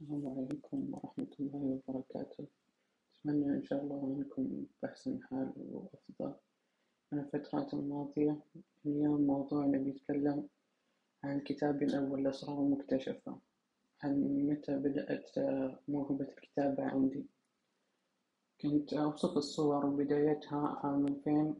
السلام عليكم ورحمة الله وبركاته. أتمنى إن شاء الله أنكم بأحسن حال وأفضل. من الفترات الماضية اليوم موضوعنا بيتكلم عن كتابي الأول الأسرار المكتشفة عن متى بدأت موهبة الكتابة عندي. كنت أوصف الصور بدايتها عام ألفين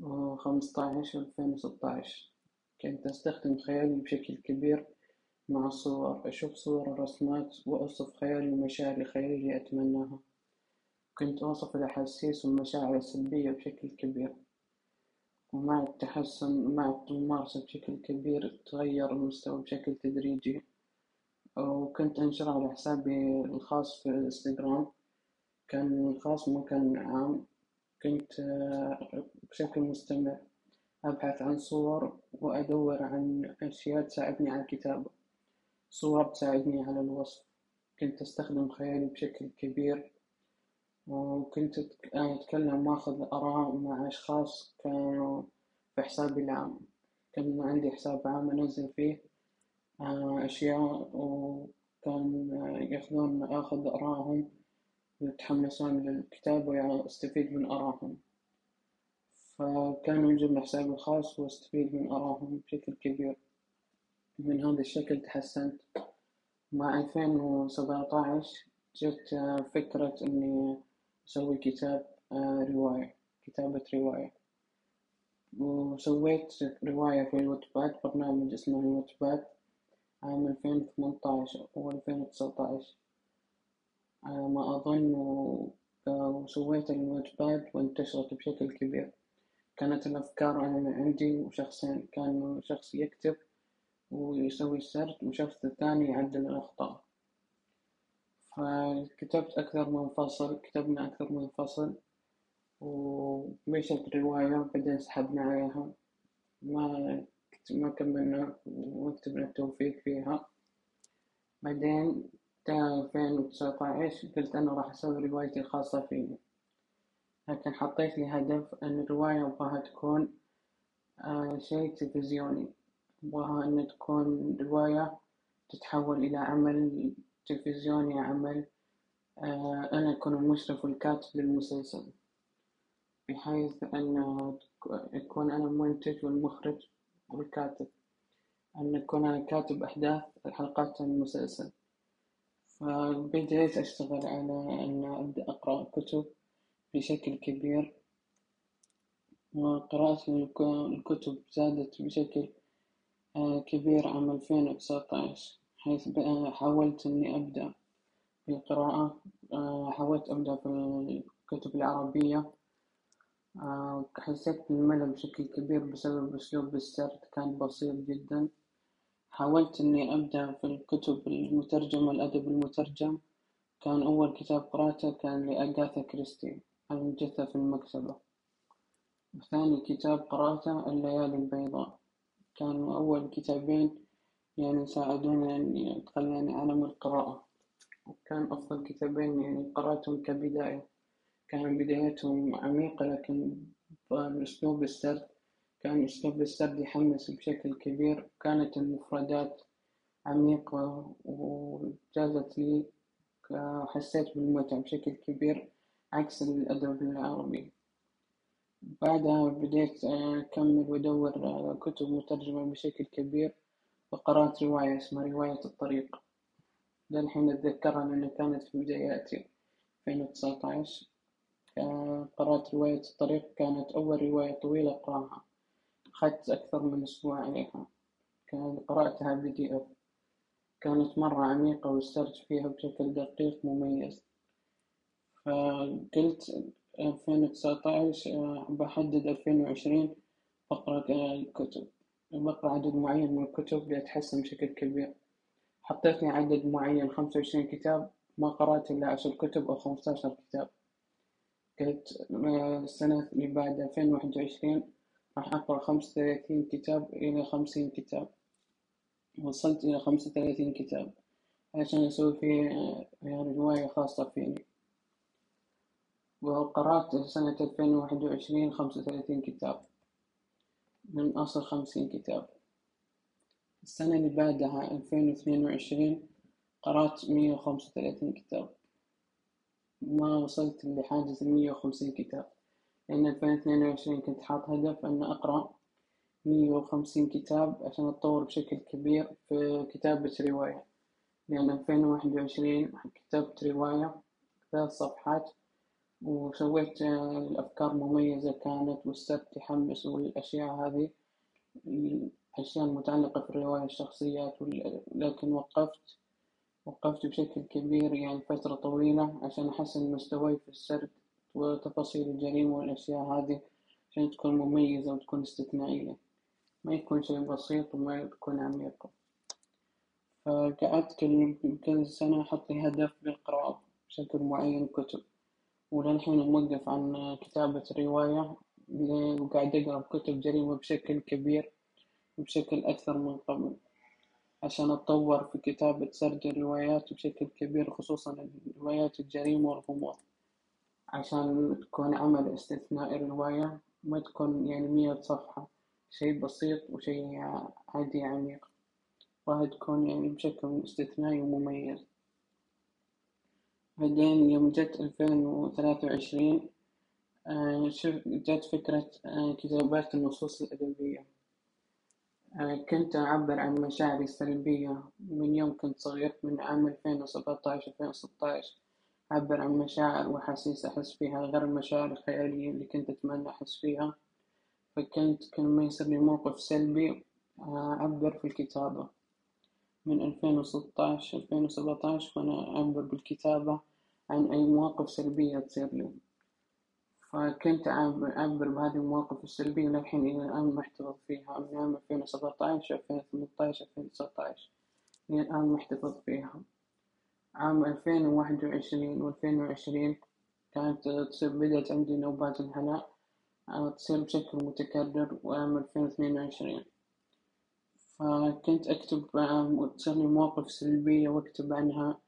وخمسطعش وألفين وستطعش كنت أستخدم خيالي بشكل كبير مع الصور أشوف صور الرسمات وأوصف خيالي ومشاعري خيالي أتمناها. كنت أوصف الأحاسيس والمشاعر السلبية بشكل كبير. ومع التحسن مع الممارسة بشكل كبير تغير المستوى بشكل تدريجي. وكنت أنشر على حسابي الخاص في الإنستغرام. كان الخاص مو كان عام. كنت بشكل مستمر أبحث عن صور وأدور عن أشياء تساعدني على الكتابة. صور تساعدني على الوصف. كنت أستخدم خيالي بشكل كبير وكنت أتكلم وآخذ آراء مع أشخاص كانوا في حسابي العام. كان عندي حساب عام أنزل فيه أشياء وكان يأخذون آخذ آراءهم ويتحمسون للكتابة وأستفيد من آرائهم. فكان يعجبني حسابي الخاص وأستفيد من آرائهم بشكل كبير. من هذا الشكل تحسنت. مع ألفين وسبعطعش جت فكرة إني أسوي كتاب رواية كتابة رواية. وسويت رواية في الوتباد برنامج اسمه الوتباد عام ألفين ألفين وتسعطعش على ما أظن وسويت الوتباد وانتشرت بشكل كبير. كانت الأفكار عندي وشخصين كان شخص يكتب ويسوي السرد وشخص ثاني يعدل الأخطاء. فكتبت أكثر من فصل كتبنا أكثر من فصل ومشت الرواية بعدين سحبنا عليها. ما ما كملنا وكتبنا التوفيق فيها. بعدين تا ألفين وتسعطعش قلت أنا راح أسوي روايتي الخاصة فيني. لكن حطيت لي هدف أن الرواية أبغاها تكون شي تلفزيوني. أبغاها إنها تكون رواية تتحول إلى عمل تلفزيوني عمل. أنا أكون المشرف والكاتب للمسلسل بحيث أن أكون أنا المنتج والمخرج والكاتب. أن أكون أنا كاتب أحداث حلقات المسلسل. فبديت أشتغل على أن أبدأ أقرأ كتب بشكل كبير؟ وقراءة الكتب زادت بشكل كبير عام ألفين وتسعطعش حيث حاولت إني أبدأ في القراءة حاولت أبدأ في الكتب العربية حسيت بالملل بشكل كبير بسبب أسلوب السرد كان بسيط جدا. حاولت إني أبدأ في الكتب المترجمة الأدب المترجم. كان أول كتاب قرأته كان لأجاثا كريستي الجثة في المكتبة. وثاني كتاب قرأته الليالي البيضاء. كانوا أول كتابين يعني ساعدوني إني أدخل يعني عالم القراءة. وكان أفضل كتابين يعني قرأتهم كبداية. كان بدايتهم عميقة لكن بأسلوب السرد كان أسلوب السرد يحمس بشكل كبير. كانت المفردات عميقة وجازت لي حسيت بالمتعة بشكل كبير عكس الأدب العربي. بعدها بديت أكمل وأدور على كتب مترجمة بشكل كبير وقرأت رواية اسمها رواية الطريق. للحين أتذكرها لأنها كانت في بداياتي ألفين وتسعطعش قرأت رواية الطريق كانت أول رواية طويلة أقرأها أخذت أكثر من أسبوع عليها. كان قرأتها بي دي إف كانت مرة عميقة والسرد فيها بشكل دقيق مميز. فقلت ألفين وتسعطعش بحدد ألفين وعشرين بقرأ كتب بقرأ عدد معين من الكتب لأتحسن بشكل كبير. حطيت لي عدد معين خمسة وعشرين كتاب. ما قرأت إلا عشر كتب أو خمستاشر كتاب. قلت السنة اللي بعد ألفين وواحد وعشرين راح أقرأ خمسة وثلاثين كتاب إلى خمسين كتاب. وصلت إلى خمسة وثلاثين كتاب. عشان أسوي فيه يعني رواية خاصة فيني. وقرأت سنة ألفين وواحد وعشرين خمسة وثلاثين كتاب. من أصل خمسين كتاب. السنة اللي بعدها ألفين واثنين وعشرين قرأت مية وخمسة وثلاثين كتاب. ما وصلت لحاجز المية وخمسين كتاب. لأن ألفين اثنين وعشرين كنت حاط هدف أن أقرأ مية وخمسين كتاب عشان أتطور بشكل كبير في كتابة رواية. لأن ألفين واحد وعشرين كتبت رواية ثلاث صفحات وسويت الأفكار مميزة كانت والسرد يحمس والأشياء هذه الأشياء المتعلقة في الرواية الشخصيات لكن وقفت وقفت بشكل كبير يعني فترة طويلة عشان أحسن مستواي في السرد وتفاصيل الجريمة والأشياء هذه عشان تكون مميزة وتكون استثنائية. ما يكون شيء بسيط وما يكون عميق. فقعدت كل سنة أحط لي هدف بالقراءة بشكل معين كتب. وللحين موقف عن كتابة رواية وقاعد أقرأ كتب جريمة بشكل كبير وبشكل أكثر من قبل عشان أتطور في كتابة سرد الروايات بشكل كبير خصوصا روايات الجريمة والغموض. عشان تكون عمل استثنائي الرواية ما تكون يعني مية صفحة شيء بسيط وشيء عادي عميق. وهي تكون يعني بشكل استثنائي ومميز. بعدين يوم جت ألفين وثلاثة وعشرين آه، جت فكرة آه، كتابات النصوص الأدبية. آه، كنت أعبر عن مشاعري السلبية. من يوم كنت صغير من عام ألفين وسبعتاش ألفين وستاش أعبر عن مشاعر وأحاسيس أحس فيها غير المشاعر الخيالية اللي كنت أتمنى أحس فيها. فكنت كل ما يصير لي موقف سلبي أعبر في الكتابة. من ألفين وستاش ألفين وسبعتاش وأنا أعبر بالكتابة عن أي مواقف سلبية تصير لي. فكنت أعبر بهذه المواقف السلبية للحين إلى الآن محتفظ فيها. من عام ألفين وسبعتاش ألفين وثمنتاش ألفين وتسعتاش إلى الآن محتفظ فيها. عام ألفين وواحد وعشرين وألفين وعشرين كانت تصير بدأت عندي نوبات الهلع تصير بشكل متكرر. وعام ألفين واثنين وعشرين فكنت أكتب تصير لي مواقف سلبية وأكتب عنها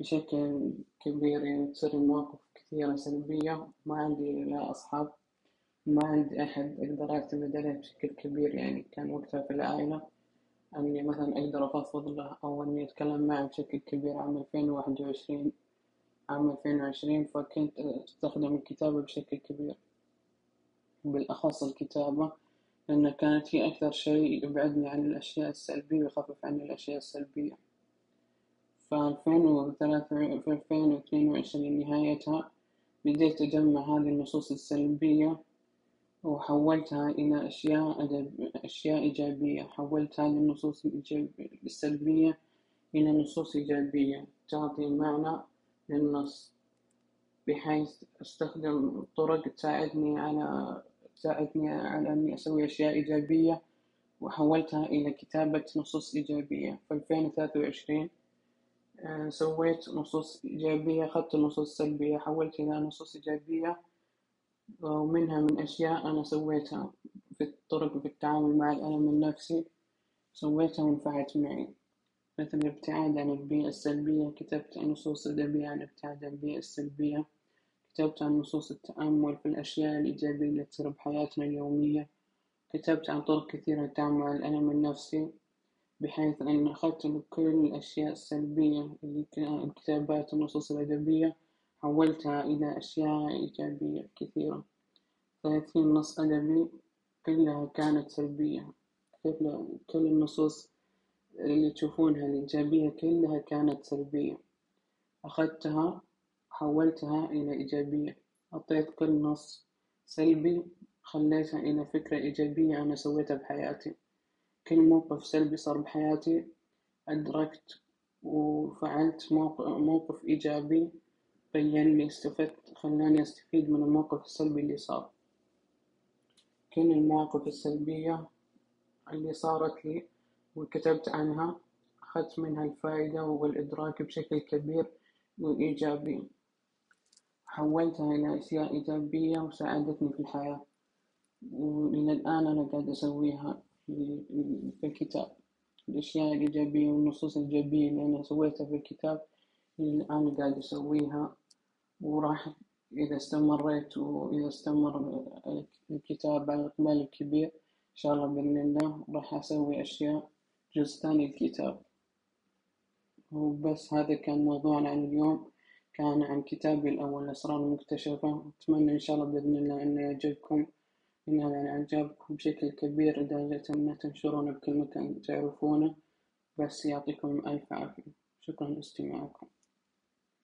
بشكل كبير يعني تصير مواقف كثيرة سلبية. ما عندي لا أصحاب ما عندي أحد أقدر أعتمد عليه بشكل كبير يعني كان وقتها في العائلة إني مثلا أقدر أفضفض له أو إني أتكلم معه بشكل كبير عام ألفين وواحد وعشرين عام ألفين وعشرين. فكنت أستخدم الكتابة بشكل كبير بالأخص الكتابة. لأن كانت هي أكثر شيء يبعدني عن الأشياء السلبية ويخفف عني الأشياء السلبية. في ألفين وثلاثة في ألفين واثنين وعشرين نهايتها بديت أجمع هذه النصوص السلبية وحولتها إلى أشياء أدب أشياء إيجابية. حولت هذه النصوص السلبية إلى نصوص إيجابية تعطي معنى للنص بحيث أستخدم طرق تساعدني على تساعدني على إني أسوي أشياء إيجابية وحولتها إلى كتابة نصوص إيجابية. في ألفين وثلاثة وعشرين آه، سويت نصوص إيجابية أخذت النصوص السلبية حولت إلى نصوص إيجابية ومنها من أشياء أنا سويتها في الطرق في التعامل مع الألم النفسي. سويتها ونفعت معي. مثل الابتعاد عن البيئة السلبية كتبت نصوص أدبية عن الابتعاد عن البيئة السلبية. كتبت عن نصوص التأمل في الأشياء الإيجابية اللي تصير بحياتنا اليومية. كتبت عن طرق كثيرة للتعامل مع الألم النفسي بحيث أن أخذت كل الأشياء السلبية اللي كتابات النصوص الأدبية حولتها إلى أشياء إيجابية كثيرة. ثلاثين نص أدبي كلها كانت سلبية. كل كل النصوص اللي تشوفونها الإيجابية كلها كانت سلبية. أخذتها حولتها إلى إيجابية. أعطيت كل نص سلبي خليتها إلى فكرة إيجابية أنا سويتها بحياتي. كل موقف سلبي صار بحياتي. أدركت وفعلت موقف إيجابي بين استفدت خلاني أستفيد من الموقف السلبي اللي صار. كل المواقف السلبية اللي صارت لي وكتبت عنها أخذت منها الفائدة والإدراك بشكل كبير وإيجابي. حولتها إلى أشياء إيجابية وساعدتني في الحياة. وإلى الآن أنا قاعد أسويها في الكتاب. الأشياء الإيجابية والنصوص الإيجابية اللي أنا سويتها في الكتاب أنا قاعد أسويها. وراح إذا استمريت وإذا استمر الكتاب على الإقبال الكبير إن شاء الله بإذن الله راح أسوي أشياء جزء ثاني الكتاب وبس هذا كان موضوعنا عن اليوم. كان عن كتابي الأول الأسرار المكتشفة أتمنى إن شاء الله بإذن الله إنه يعجبكم إنه يعني إعجابكم بشكل كبير لدرجة إن تنشرونه بكل مكان تعرفونه. بس يعطيكم ألف عافية. شكرا لاستماعكم.